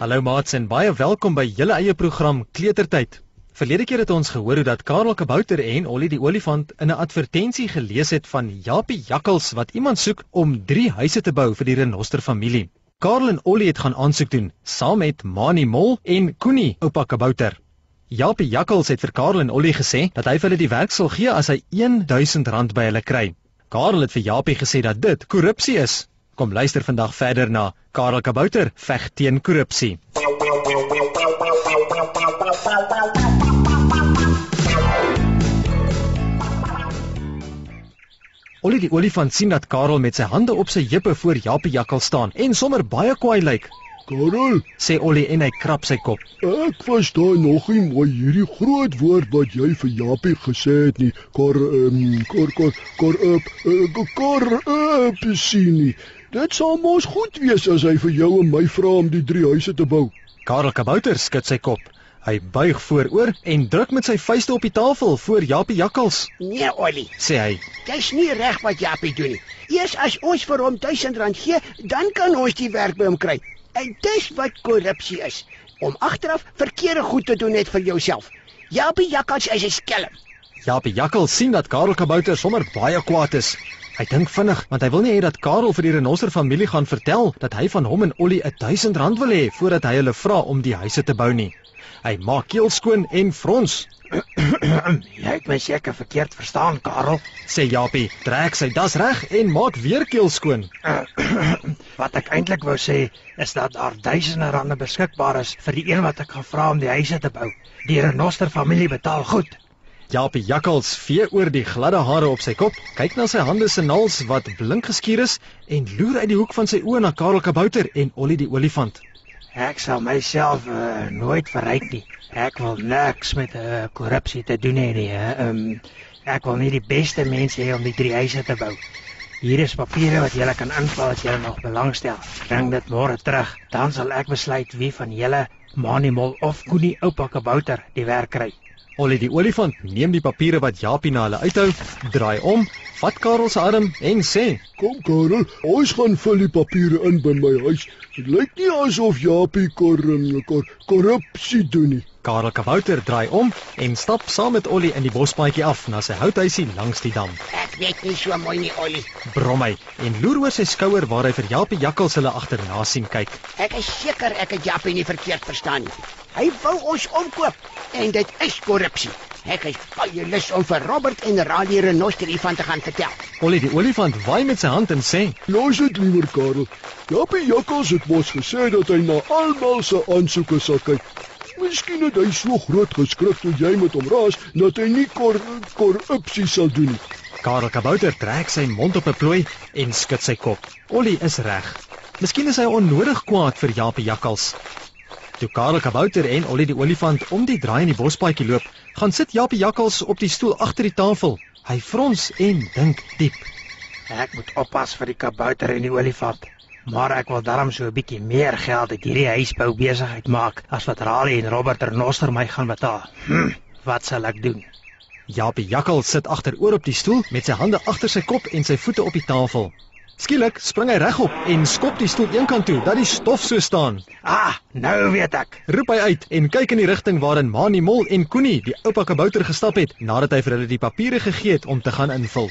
Hallo maats en baie welkom by julle eie program Kletertyd. Verlede keer het ons gehoor hoe dat Karel Kabouter en Ollie die olifant in 'n advertensie gelees het van Japie Jakkals wat iemand soek om 3 huise te bou vir die renoster familie. Karel en Ollie het gaan aansoek doen saam met Mani Mol en Koenie, oupa Kabouter. Japie Jakkals het vir Karel en Ollie gesê dat hy vir hulle die werk sal gee as hy R1000 by hulle kry. Karel het vir Japie gesê dat dit korrupsie is Kom luister vandag verder na Karel Kabouter veg teen korrupsie. Olie die olifant sien dat Karel met sy hande op sy heupe voor Japie Jakkal staan en sommer baie kwaai lyk. Karel, sê Ollie en hy krap sy kop. Ek verstaan nog nie mooi hierdie groot woord wat jy vir Japie gesê het nie. Kor um, kor kor kor op uh, kor op sien nie. Dit sal mos goed wees as hy vir jou en my vra om die drie huise te bou. Karel Kabouter skud sy kop. Hy buig vooroor en druk met sy vuiste op die tafel voor Japie Jakkals. Nee, Ollie, sê hy. Dis nie reg wat Japie doen nie. Eers as ons vir hom R1000 gee, dan kan ons die werk by hom kry. En dis wat korrupsie is, om agteraf verkeerde goed te doen net vir jouself. Japie Jakkals is 'n skelm. Japie Jakkals sien dat Karel Kabouter sommer baie kwaad is. Hy dink vinnig want hy wil nie hê dat Karel vir die Renosser familie gaan vertel dat hy van hom en Ollie 1000 rand wil hê voordat hy hulle vra om die huise te bou nie. Hy maak keel skoon en frons. Jy het my seker verkeerd verstaan, Karel, sê Japie. Trek sy das reg en maak weer keel skoon. wat ek eintlik wou sê is dat daar duisende rande beskikbaar is vir die een wat ek gaan vra om die huise te bou. Die Renoster familie betaal goed. Japie Jakkals vee oor die gladde hare op sy kop, kyk na sy hande se naels wat blink geskuur is en loer uit die hoek van sy oë na Karel Kabouter en Ollie die olifant. Ek sal myself uh, nooit verryk nie. Ek wil niks met 'n uh, eh, korrupsie te doen hê nie. Ehm um, ek wil net die beste mense hê om die drie huise te bou. Hier is papiere wat julle kan invul as julle nog belangstel. Bring dit môre terug, dan sal ek besluit wie van julle Manimol of Koenie oupa Kabouter die werk kry. Ollie die olifant neem die papiere wat Japie na hulle uithou, draai om, vat Karel se arm en sê: "Kom Karel, ons gaan vul die papiere in by my huis. Dit lyk nie asof Japie kor, kor korrupsie doen nie." Karel Kabouter draai om en stap saam met Ollie in die bospaadjie af na sy houthuisie langs die dam. Ek weet nie so mooi nie, Ollie. Brom hy en loer oor sy skouer waar hy vir Japie Jakkals hulle agterna sien kyk. Ek is seker ek het Japie nie verkeerd verstaan nie. Hy wou ons omkoop en dit is korrupsie. Ek is baie lus om vir Robert en Radie Renoster hiervan te gaan vertel. Ollie die olifant waai met sy hand en sê: "Los dit liewer, Karel. Japie Jakkals het mos gesê dat hy na almal se aansoeke sal kyk." Miskien het hy so groot geskrik toe jy met hom raas dat hy nie kor korrupsie sal doen nie. Karel Kabouter trek sy mond op 'n plooi en skud sy kop. Ollie is reg. Miskien is hy onnodig kwaad vir Japie Jakkals. Toe Karel Kabouter en Ollie die olifant om die draai in die bospaadjie loop, gaan sit Japie Jakkals op die stoel agter die tafel. Hy frons en dink diep. Ek moet oppas vir die kabouter en die olifant. Maar ek wil darm so 'n bietjie meer geld uit hierdie huisbou besigheid maak as wat Raleigh en Robert Renoster my gaan betaal. Hm, wat sal ek doen? Japie Jakkel sit agteroor op die stoel met sy hande agter sy kop en sy voete op die tafel. Skielik spring hy regop en skop die stoel eenkant toe dat die stof so staan. Ah, nou weet ek. Roep hy uit en kyk in die rigting waarin Mani Mol en Koenie, die oupa kabouter gestap het nadat hy vir hulle die papiere gegee het om te gaan invul.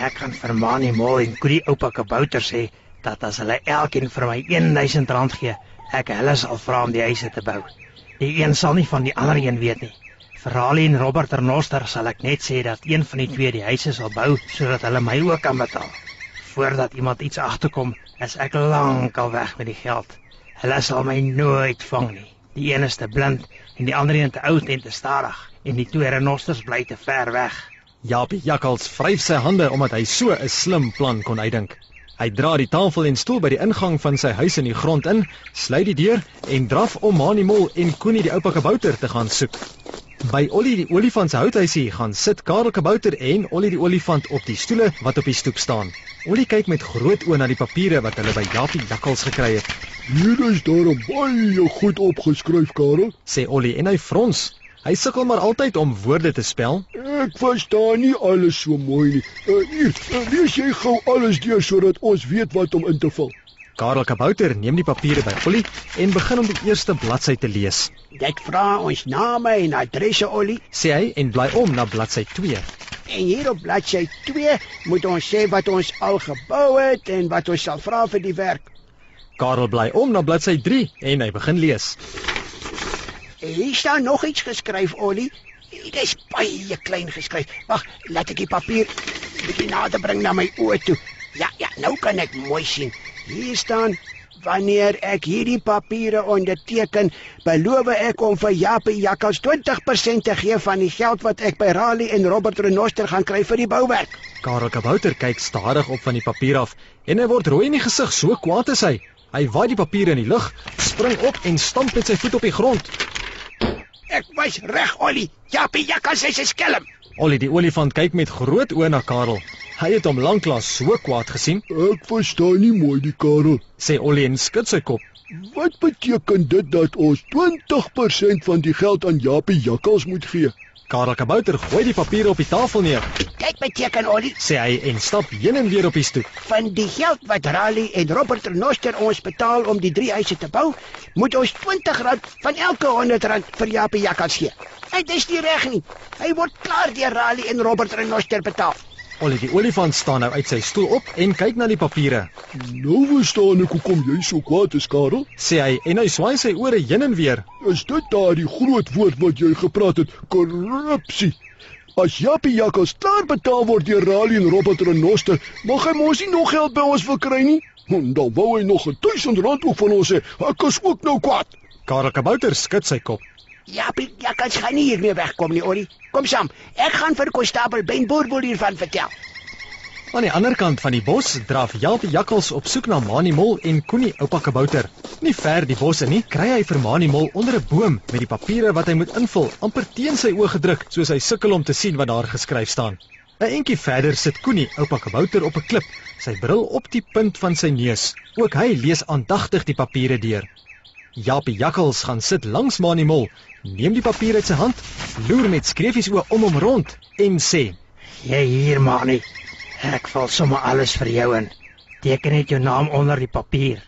Ek gaan vir Mani Mol en Koenie oupa kabouter sê dat as hulle elkeen vir my 1000 rand gee, ek hulle sal vra om die huise te bou. Die een sal nie van die ander een weet nie. Vir Ali en Robert Ernoster sal ek net sê dat een van die twee die huise sal bou sodat hulle my ook kan betaal. Voordat iemand iets agterkom, is ek lank al weg met die geld. Hulle sal my nooit vang nie. Die een is te blind en die ander een te oud en te stadig en die twee renosters bly te ver weg. Japie Jakkals vryf sy hande omdat hy so 'n slim plan kon uitdink. Hy dra die tafel en stoel by die ingang van sy huis in die grond in, sluit die deur en draf om Manimol en Koenie die oupa kabouter te gaan soek. By Ollie die olifant se houthuisie gaan sit Karel kabouter en Ollie die olifant op die stoele wat op die stoep staan. Ollie kyk met groot oë na die papiere wat hulle by Japie Jakkals gekry het. Hier is daar baie goed opgeskryf, Karel, sê Ollie en hy frons. Hy sukkel maar altyd om woorde te spel. Ek verstaan nie alles so mooi nie. Uh, hier, uh, lees jy gou alles deur sodat ons weet wat om in te vul. Karel Kabouter neem die papiere by Ollie en begin om die eerste bladsy te lees. Dit vra ons name en adresse Ollie Sê hy en bly om na bladsy 2. en hier op bladsy 2 moet ons sê wat ons al gebou het en wat ons sal vra vir die werk. Karel bly om na bladsy 3 en hy begin lees. Hier staan nog iets geskryf Ollie. Dit is baie klein geskryf. Wag, laat ek die papier bietjie nader bring na my oë toe. Ja, ja, nou kan ek mooi sien. Hier staan Wanneer ek hierdie papiere onderteken, beloof ek om vir Japie Jakkals 20% te gee van die geld wat ek by Raleigh en Robert Renoster gaan kry vir die bouwerk. Karel Kabouter kyk stadig op van die papier af en hy word rooi in die gesig, so kwaad is hy. Hy waai die papiere in die lug, spring op en stamp met sy voet op die grond. Ek was reg, Ollie. Japie Jakkals is 'n skelm. Ollie die olifant kyk met groot oë na Karel. Hy het hom lanklaas so kwaad gesien, Ek verstaan nie mooi die Karel. sê Ollie en skud sy kop. Wat beteken dit dat ons 20% van die geld aan Japie Jakkals moet gee? Karel Kabouter gooi die papiere op die tafel neer, Dit beteken Ollie, sê hy en stap heen en weer op die stoep. van die geld wat Raleigh en Robert Renoster ons betaal om die drie huise te bou, moet ons R20 van elke R100 vir Japie Jakkals gee. Dit is nie reg nie. Hy word klaar deur Raleigh en Robert Renoster betaal. Ollie die olifant staan nou uit sy stoel op en kyk na die papiere, Nou verstaan ek hoekom jy so kwaad is, Karel. sê hy en hy swaai sy ore heen en weer. Is dit daardie groot woord wat jy gepraat het, korrupsie? As Japie Jakkals klaar betaal word deur Raleigh en Robert Renoster, mag hy mos nie nog geld by ons wil kry nie. En dan wou hy nog 1000 rand ook van ons hê. Ek is ook nou kwaad. Karel Kabouter skud sy kop. Japie Jakkals gaan nie hiermee wegkom nie, Ollie. Kom saam. Ek gaan vir konstabel Ben Boerboel hiervan vertel. Aan die ander kant van die bos draf Jalpie Jakkals op soek na Mani Mol en Koenie Oupa Kabouter. Nie ver die bosse nie, kry hy vir Mani Mol onder 'n boom met die papiere wat hy moet invul, amper teen sy oë gedruk, soos hy sukkel om te sien wat daar geskryf staan. 'n Entjie verder sit Koenie Oupa Kabouter op 'n klip, sy bril op die punt van sy neus. Ook hy lees aandagtig die papiere deur. Japie Jakkals gaan sit langs Mani Mol, neem die papier uit sy hand, loer met skreefies oë om hom rond en sê: Jy hier, manie. Ek val sommer alles vir jou in. Teken net jou naam onder die papier.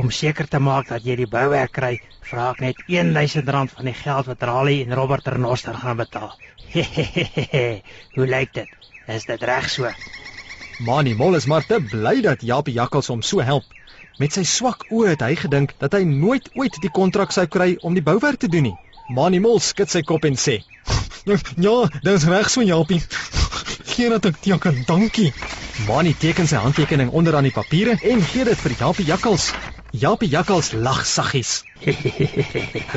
Om seker te maak dat jy die bouwerk kry, vra ek net R1000 van die geld wat Raleigh en Robert Renoster gaan betaal. Hoe lyk dit? Is dit reg so? Mani Mol is maar te bly dat Japie Jakkals hom so help. Met sy swak oë het hy gedink dat hy nooit ooit die kontrak sou kry om die bouwerk te doen nie. Mani Mol skud sy kop en sê: "Ja, dis reg so Japie. Gee dat ek jou kan dankie." Mani teken sy handtekening onder aan die papiere en gee dit vir Japie Jakkals. Japie Jakkals lag saggies.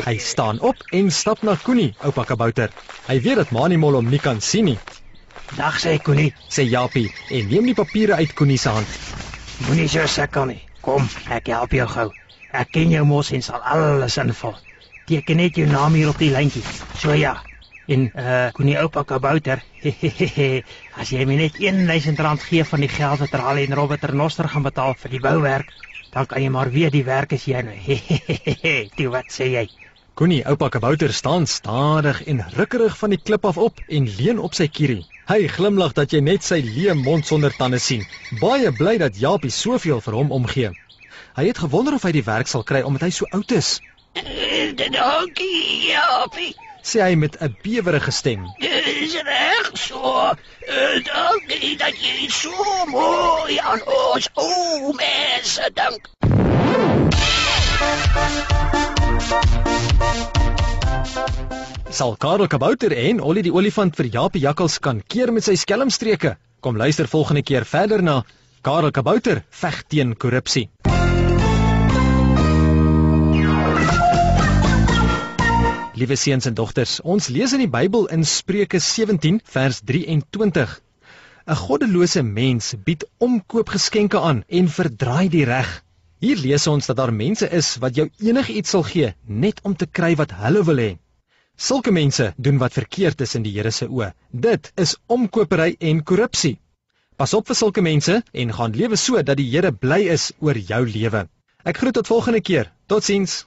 Hy staan op en stap na Koenie, oupa kabouter. Hy weet dat Mani Mol hom nie kan sien nie, Dag sê Koenie, sê Japie en neem die papiere uit Koenie se hand. moenie so sukkel nie. Kom, ek help jou gou. Ek ken jou mos en sal alles invul. Teken net jou naam hier op die lyntjie. So ja. En uh Koenie oupa kabouter. As jy my net R1000 gee van die geld wat Raleigh en Robert Renoster gaan betaal vir die bouwerk, dan kan jy maar weet die werk is joune. Toe wat sê jy? Koenie, oupa kabouter staan stadig en rukkerig van die klip af op en leun op sy kierie. Hy glimlag dat jy net sy leë mond sonder tande sien. Baie bly dat Japie soveel vir hom omgee. Hy het gewonder of hy die werk sal kry omdat hy so oud is, Dankie, Japie. sê hy met 'n bewerige stem. Dis reg so. Eh, Dankie dat jy so mooi aan ons ou mense dink. Sal Karel Kabouter en Ollie die olifant vir Japie Jakkals kan keer met sy skelmstreke? Kom luister volgende keer verder na Karel Kabouter veg teen korrupsie. Liewe seuns en dogters, ons lees in die Bybel in Spreuke 17 vers 23. 'n Goddelose mens bied omkoopgeskenke aan en verdraai die reg. Hier lees ons dat daar mense is wat jou enigiets sal gee net om te kry wat hulle wil hê. Sulke mense doen wat verkeerd is in die Here se oë. Dit is omkopery en korrupsie. Pas op vir sulke mense en gaan lewe so dat die Here bly is oor jou lewe. Ek groet tot volgende keer. Totsiens.